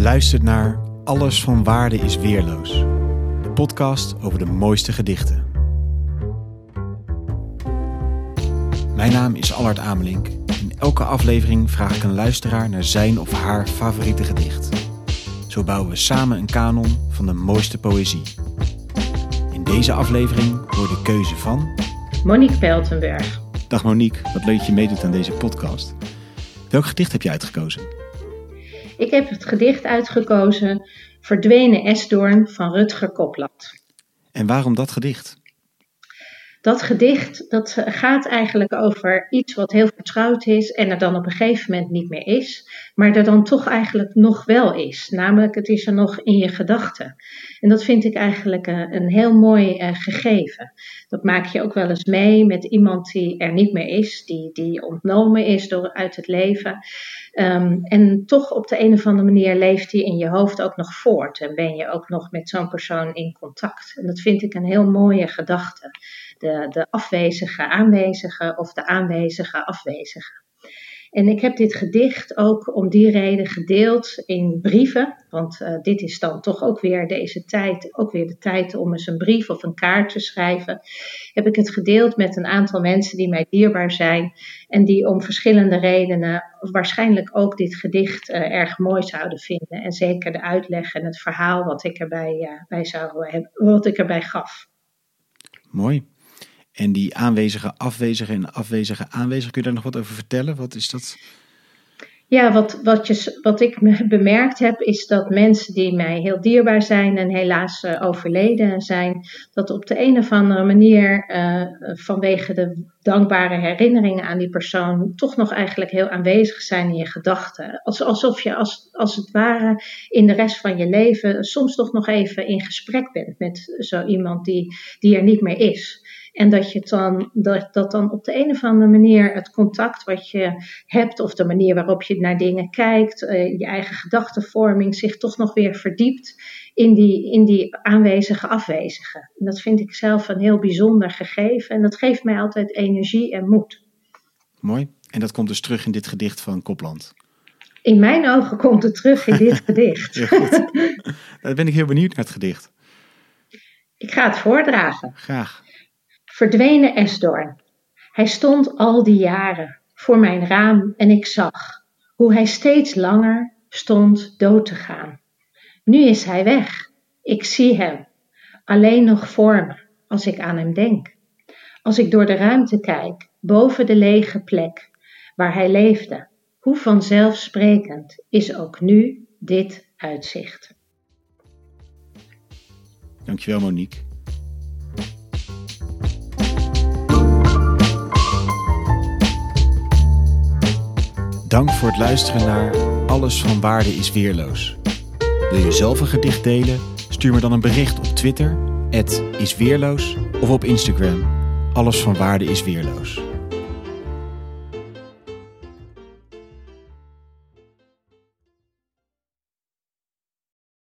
Je luistert naar Alles van Waarde is Weerloos. De podcast over de mooiste gedichten. Mijn naam is Allard Amelink. In elke aflevering vraag ik een luisteraar naar zijn of haar favoriete gedicht. Zo bouwen we samen een kanon van de mooiste poëzie. In deze aflevering hoor de keuze van... Monique Peltenberg. Dag Monique, wat leuk dat je meedoet aan deze podcast. Welk gedicht heb je uitgekozen? Ik heb het gedicht uitgekozen Verdwenen Esdoorn van Rutger Kopland. En waarom dat gedicht? Dat gedicht dat gaat eigenlijk over iets wat heel vertrouwd is en er dan op een gegeven moment niet meer is, maar er dan toch eigenlijk nog wel is. Namelijk, het is er nog in je gedachten. En dat vind ik eigenlijk een, eh, een heel mooi uh, gegeven. Dat maak je ook wel eens mee met iemand die er niet meer is, die, die ontnomen is door, uit het leven. Um, en toch op de een of andere manier leeft die in je hoofd ook nog voort en ben je ook nog met zo'n persoon in contact. En dat vind ik een heel mooie gedachte de afwezige aanwezige of de aanwezige afwezige. En ik heb dit gedicht ook om die reden gedeeld in brieven. Want uh, dit is dan toch ook weer deze tijd, ook weer de tijd om eens een brief of een kaart te schrijven. Heb ik het gedeeld met een aantal mensen die mij dierbaar zijn. En die om verschillende redenen waarschijnlijk ook dit gedicht uh, erg mooi zouden vinden. En zeker de uitleg en het verhaal wat ik erbij, uh, bij zou hebben, wat ik erbij gaf. Mooi. En die aanwezige, afwezige en afwezige aanwezige, kun je daar nog wat over vertellen? Wat is dat? Ja, wat, wat, je, wat ik bemerkt heb, is dat mensen die mij heel dierbaar zijn en helaas uh, overleden zijn, dat op de een of andere manier uh, vanwege de dankbare herinneringen aan die persoon toch nog eigenlijk heel aanwezig zijn in je gedachten. alsof je als, als het ware in de rest van je leven soms toch nog even in gesprek bent met zo iemand die, die er niet meer is. En dat je dan, dat, dat dan op de een of andere manier het contact wat je hebt, of de manier waarop je naar dingen kijkt, uh, je eigen gedachtenvorming zich toch nog weer verdiept in die, in die aanwezige afwezige. En dat vind ik zelf een heel bijzonder gegeven en dat geeft mij altijd energie en moed. Mooi. En dat komt dus terug in dit gedicht van Kopland. In mijn ogen komt het terug in dit gedicht. Ja, goed. Dan ben ik heel benieuwd naar het gedicht. Ik ga het voordragen. Graag. Verdwenen Esdoorn. Hij stond al die jaren voor mijn raam en ik zag hoe hij steeds langer stond dood te gaan. Nu is hij weg. Ik zie hem. Alleen nog voor me als ik aan hem denk. Als ik door de ruimte kijk, boven de lege plek waar hij leefde, hoe vanzelfsprekend is ook nu dit uitzicht. Dankjewel Monique. Dank voor het luisteren naar Alles van Waarde is Weerloos. Wil je zelf een gedicht delen? Stuur me dan een bericht op Twitter, isweerloos, of op Instagram, Alles van Waarde is Weerloos.